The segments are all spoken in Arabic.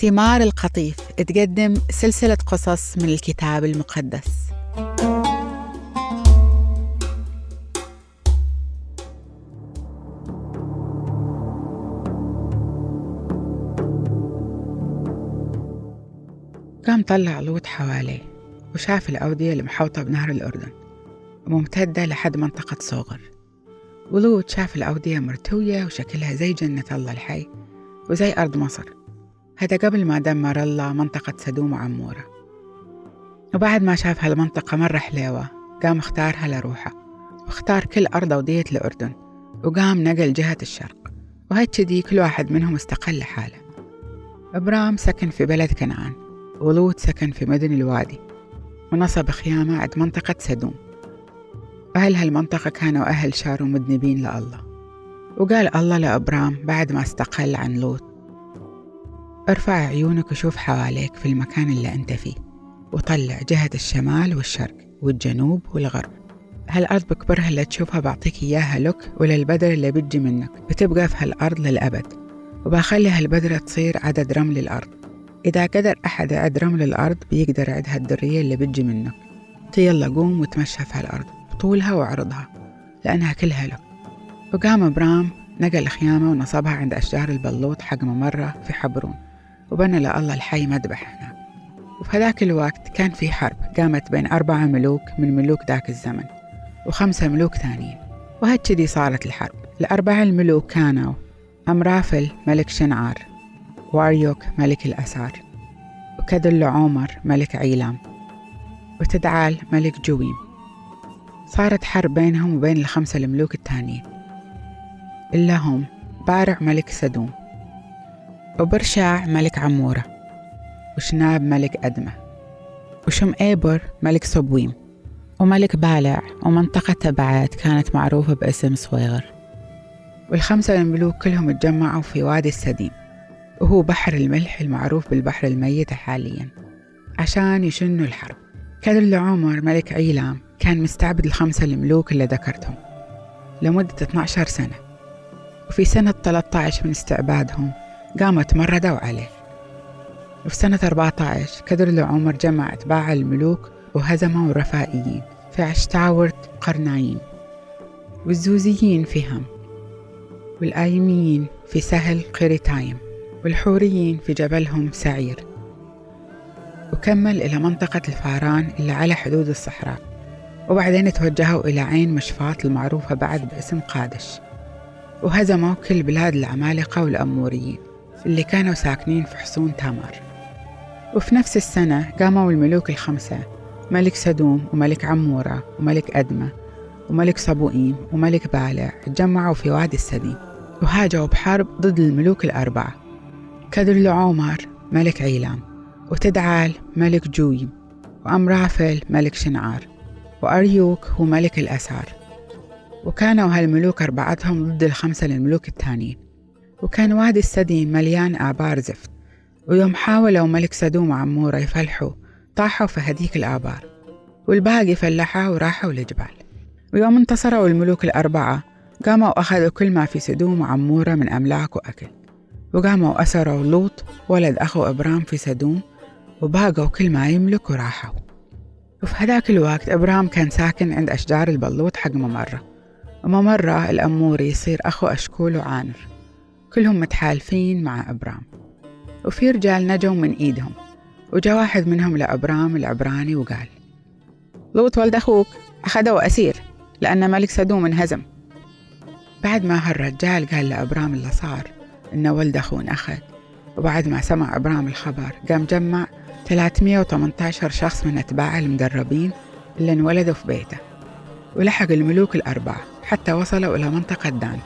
ثمار القطيف. تقدم سلسلة قصص من الكتاب المقدس. قام طلع لوط حواليه وشاف الأودية المحوطة بنهر الأردن وممتدة لحد منطقة صوغر ولوط شاف الأودية مرتوية وشكلها زي جنة الله الحي وزي أرض مصر. هذا قبل ما دمر الله منطقة سدوم وعمورة. وبعد ما شاف هالمنطقة مرة حليوة قام اختارها لروحه واختار كل أرض أودية الأردن وقام نقل جهة الشرق. وهكذي كل واحد منهم استقل لحاله. إبرام سكن في بلد كنعان ولوط سكن في مدن الوادي ونصب خيامة عند منطقة سدوم. أهل هالمنطقة كانوا أهل شار ومذنبين لله. وقال الله لأبرام بعد ما استقل عن لوط ارفع عيونك وشوف حواليك في المكان اللي أنت فيه وطلع جهة الشمال والشرق والجنوب والغرب. هالأرض بكبرها اللي تشوفها بعطيك إياها لك وللبدر اللي بتجي منك بتبقى في هالأرض للأبد. وبخلي هالبدرة تصير عدد رمل الأرض. إذا قدر أحد يعد رمل الأرض بيقدر يعد هالدرية اللي بتجي منك. يلا قوم وتمشى في هالأرض بطولها وعرضها لأنها كلها لك وقام إبرام نقل خيامة ونصبها عند أشجار البلوط حق ممرة في حبرون. وبنى لله الحي مذبح. هناك وفي هذاك الوقت كان في حرب قامت بين أربعة ملوك من ملوك ذاك الزمن وخمسة ملوك ثانيين وهكذي صارت الحرب. الأربعة الملوك كانوا أمرافل ملك شنعار وأريوك ملك الأسار وكدل عمر ملك عيلام وتدعال ملك جويم. صارت حرب بينهم وبين الخمسة الملوك التانيين إلا هم بارع ملك سدوم. وبرشاع ملك عمورة وشناب ملك أدمة وشم إيبر ملك صبويم وملك بالع ومنطقة تبعات كانت معروفة باسم صويغر. والخمسة الملوك كلهم اتجمعوا في وادي السديم وهو بحر الملح المعروف بالبحر الميت حاليا عشان يشنوا الحرب. كان عمر ملك عيلام كان مستعبد الخمسة الملوك اللي ذكرتهم لمدة 12 سنة وفي سنة 13 من استعبادهم قامت مردوا عليه. وفي سنة 14 كدر عمر جمع أتباع الملوك وهزموا الرفائيين في عشتاورت قرنايين والزوزيين في هم والآيميين في سهل قريتايم والحوريين في جبلهم سعير. وكمل إلى منطقة الفاران اللي على حدود الصحراء وبعدين توجهوا إلى عين مشفاط المعروفة بعد باسم قادش. وهزموا كل بلاد العمالقة والأموريين. اللي كانوا ساكنين في حصون تامر. وفي نفس السنة قاموا الملوك الخمسة ملك سدوم وملك عمورة وملك أدمة وملك صبوئيم وملك بالع تجمعوا في وادي السديم وهاجوا بحرب ضد الملوك الأربعة. كدر عمر ملك عيلام وتدعال ملك جويم وأمرافل ملك شنعار وأريوك هو ملك الأسار. وكانوا هالملوك أربعتهم ضد الخمسة الملوك التانيين وكان وادي السديم مليان آبار زفت. ويوم حاولوا ملك سدوم وعمورة يفلحوا طاحوا في هديك الآبار. والباقي فلحوا وراحوا للجبال ويوم انتصروا الملوك الأربعة قاموا أخذوا كل ما في سدوم وعمورة من أملاك وأكل. وقاموا أسروا لوط ولد أخو إبرام في سدوم وباقوا كل ما يملك وراحوا. وفي هذاك الوقت إبرام كان ساكن عند أشجار البلوط حق ممرة. وممرة الأموري يصير أخو أشكول وعانر. كلهم متحالفين مع إبرام. وفي رجال نجوا من إيدهم وجا واحد منهم لأبرام العبراني وقال لوط ولد أخوك أخذه أسير لأن ملك سدوم انهزم. بعد ما هالرجال قال لأبرام اللي صار إن ولد أخوه انأخذ وبعد ما سمع إبرام الخبر قام جمع 318 شخص من أتباعه المدربين اللي انولدوا في بيته ولحق الملوك الأربعة حتى وصلوا إلى منطقة دان.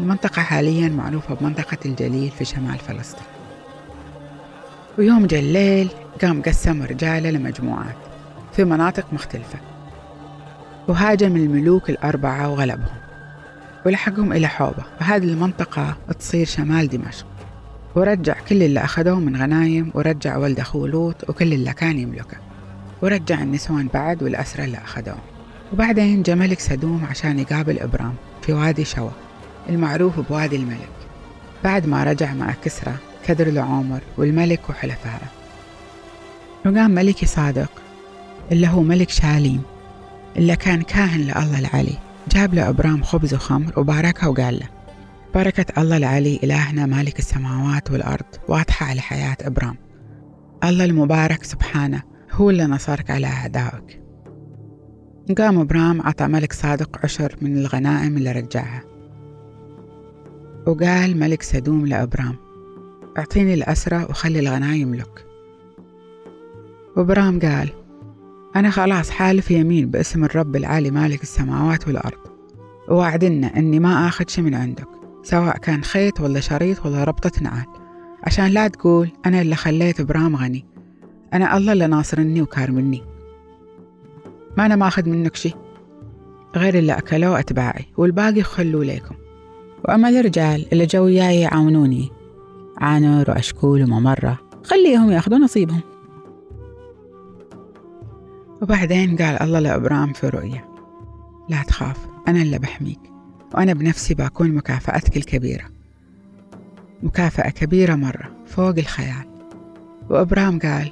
المنطقة حاليا معروفة بمنطقة الجليل في شمال فلسطين. ويوم جا الليل قام قسم رجاله لمجموعات في مناطق مختلفة وهاجم الملوك الأربعة وغلبهم ولحقهم إلى حوبة. وهذه المنطقة تصير شمال دمشق. ورجع كل اللي أخذوه من غنايم ورجع ولد أخوه لوط وكل اللي كان يملكه. ورجع النسوان بعد والأسرى اللي أخذوهم. وبعدين جا ملك سدوم عشان يقابل إبرام في وادي شوا. المعروف بوادي الملك. بعد ما رجع مع كسرى كدر العمر والملك وحلفائه وقام ملكي صادق اللي هو ملك شاليم اللي كان كاهن لله العلي. جاب له إبرام خبز وخمر وباركها وقال له بركة الله العلي إلهنا مالك السماوات والأرض واضحة على حياة إبرام. الله المبارك سبحانه هو اللي نصرك على أعدائك. قام إبرام عطى ملك صادق عشر من الغنائم اللي رجعها. وقال ملك سدوم لأبرام أعطيني الأسرة وخلي الغنايم لك. وإبرام قال أنا خلاص حالف يمين باسم الرب العالي مالك السماوات والأرض ووعدنا إني ما آخذ شي من عندك سواء كان خيط ولا شريط ولا ربطة نعال. عشان لا تقول أنا اللي خليت إبرام غني أنا الله اللي ناصرني وكارمني ما أنا ماخذ منك شي غير اللي أكلوه أتباعي والباقي خلوه ليكم. وأما الرجال اللي جو وياي يعاونوني عانر وأشكول وممرة خليهم يأخذوا نصيبهم. وبعدين قال الله لأبرام في رؤية لا تخاف أنا اللي بحميك وأنا بنفسي بكون مكافأتك الكبيرة. مكافأة كبيرة مرة فوق الخيال. وإبرام قال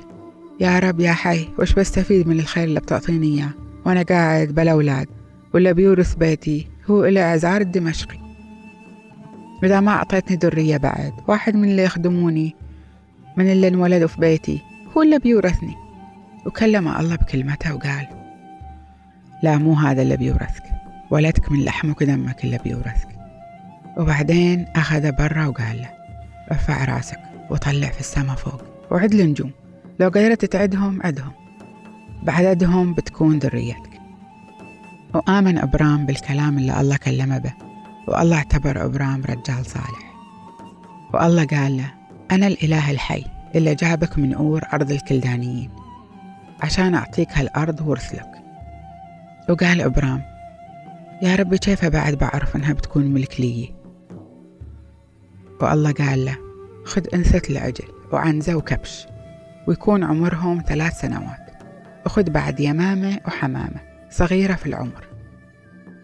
يا رب يا حي وش بستفيد من الخير اللي بتعطيني إياه؟ وأنا قاعد بلا أولاد واللي بيورث بيتي هو العزار الدمشقي إذا ما أعطيتني ذرية بعد؟ واحد من اللي يخدموني. من اللي انولدوا في بيتي؟ هو اللي بيورثني. وكلم الله بكلمته وقال لا مو هذا اللي بيورثك. ولدك من لحمك ودمك اللي بيورثك. وبعدين أخذه برا وقال له ارفع رأسك وطلع في السما فوق وعد النجوم لو قدرت تعدهم عدهم. بعددهم بتكون ذريتك. وآمن أبرام بالكلام اللي الله كلمه به. والله اعتبر أبرام رجال صالح. والله قال له أنا الإله الحي اللي جابك من أور أرض الكلدانيين عشان أعطيك هالأرض ورث لك. وقال إبرام يا ربي كيف بعد بعرف إنها بتكون ملك لي؟ والله قال له خذ أنثى العجل وعنزة وكبش ويكون عمرهم ثلاث سنوات وخذ بعد يمامة وحمامة صغيرة في العمر.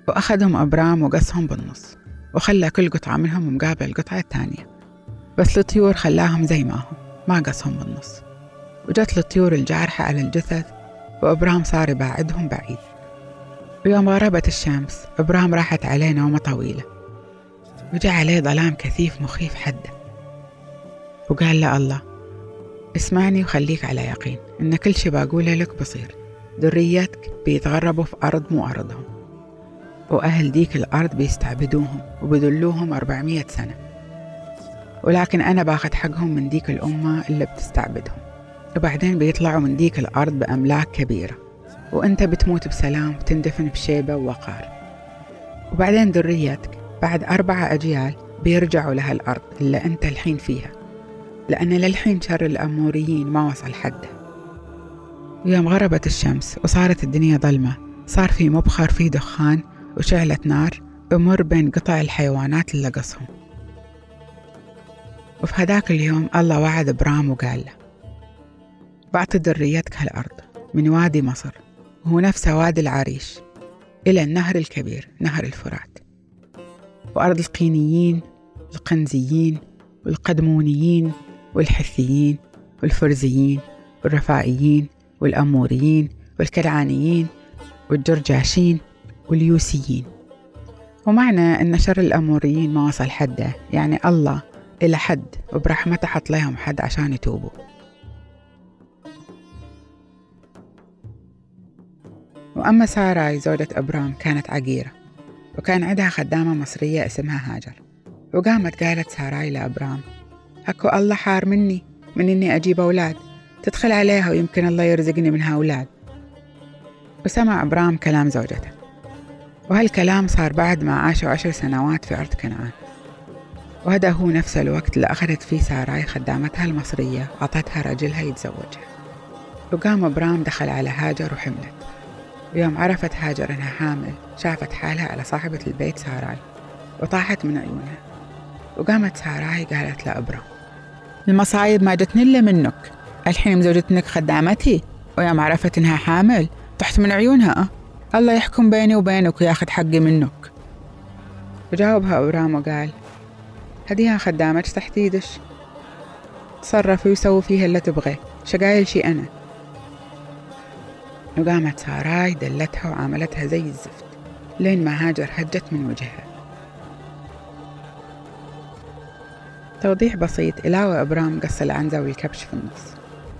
وأخذهم أبرام وقصهم بالنص وخلى كل قطعة منهم مقابل القطعة الثانية. بس الطيور خلاهم زي ما هم ما قصهم بالنص. وجت الطيور الجارحة على الجثث وإبرام صار يباعدهم بعيد. ويوم غربت الشمس إبرام راحت عليه نومة طويلة. وجاء عليه ظلام كثيف مخيف حده وقال له الله اسمعني وخليك على يقين إن كل شي بقوله لك بصير. ذريتك بيتغربوا في أرض مو أرضهم. وأهل ديك الأرض بيستعبدوهم وبذلوهم أربعمية سنة. ولكن أنا باخد حقهم من ديك الأمة اللي بتستعبدهم. وبعدين بيطلعوا من ديك الأرض بأملاك كبيرة. وأنت بتموت بسلام وتندفن بشيبة ووقار. وبعدين ذريتك بعد أربعة أجيال بيرجعوا لها الأرض اللي أنت الحين فيها. لأن للحين شر الأموريين ما وصل حده. يوم غربت الشمس وصارت الدنيا ظلمة صار في مبخر فيه دخان وشعلة نار بمر بين قطع الحيوانات اللي قصهم وفي هذاك اليوم الله وعد برام وقال له بعطي ذريتك هالأرض من وادي مصر وهو نفسه وادي العريش إلى النهر الكبير نهر الفرات. وأرض القينيين القنزيين والقدمونيين والحثيين والفرزيين والرفائيين والأموريين والكرعانيين والجرجاشين واليوسيين. ومعنى أن شر الأموريين ما وصل حده. يعني الله إلى حد وبرحمته حط لهم حد عشان يتوبوا. وأما ساراي زوجة أبرام كانت عقيرة. وكان عندها خدامة مصرية اسمها هاجر. وقامت قالت ساراي لأبرام هكو الله حار مني من إني أجيب أولاد. تدخل عليها ويمكن الله يرزقني منها أولاد وسمع أبرام كلام زوجته. وهالكلام صار بعد ما عاشوا عشر سنوات في أرض كنعان. وهذا هو نفس الوقت اللي أخذت فيه ساراي خدامتها المصرية عطتها رجلها يتزوجها. وقام أبرام دخل على هاجر وحملت. ويوم عرفت هاجر إنها حامل شافت حالها على صاحبة البيت ساراي وطاحت من عيونها. وقامت ساراي قالت لأبرام المصايب ما جتني إلا منك. الحين مزوجتنك خدامتي ويوم عرفت إنها حامل طحت من عيونها أه؟ الله يحكم بيني وبينك وياخذ حقي منك. وجاوبها أبرام وقال هديها خدامتك تحت يدش تصرفي وسوي فيها اللي تبغي شقايل شي أنا؟ وقامت ساراي دلتها وعاملتها زي الزفت لين ما هاجر هجت من وجهها. توضيح بسيط إلا وإبرام قص العنزة والكبش في النص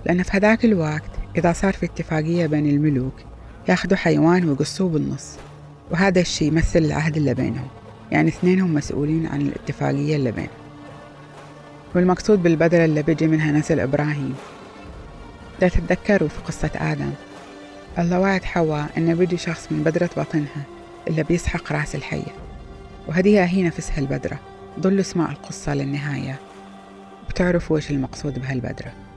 لأن في هذاك الوقت إذا صار في اتفاقية بين الملوك ياخذوا حيوان ويقصوه بالنص. وهذا الشيء يمثل العهد اللي بينهم. يعني اثنينهم مسؤولين عن الاتفاقية اللي بينهم. والمقصود بالبذرة اللي بيجي منها نسل إبراهيم. لا تتذكروا في قصة آدم. الله وعد حواء إنه بيجي شخص من بذرة بطنها اللي بيسحق رأس الحية. وهذه هي نفسها البذرة ضلوا اسماء القصة للنهاية. بتعرفوا وش المقصود بهالبذرة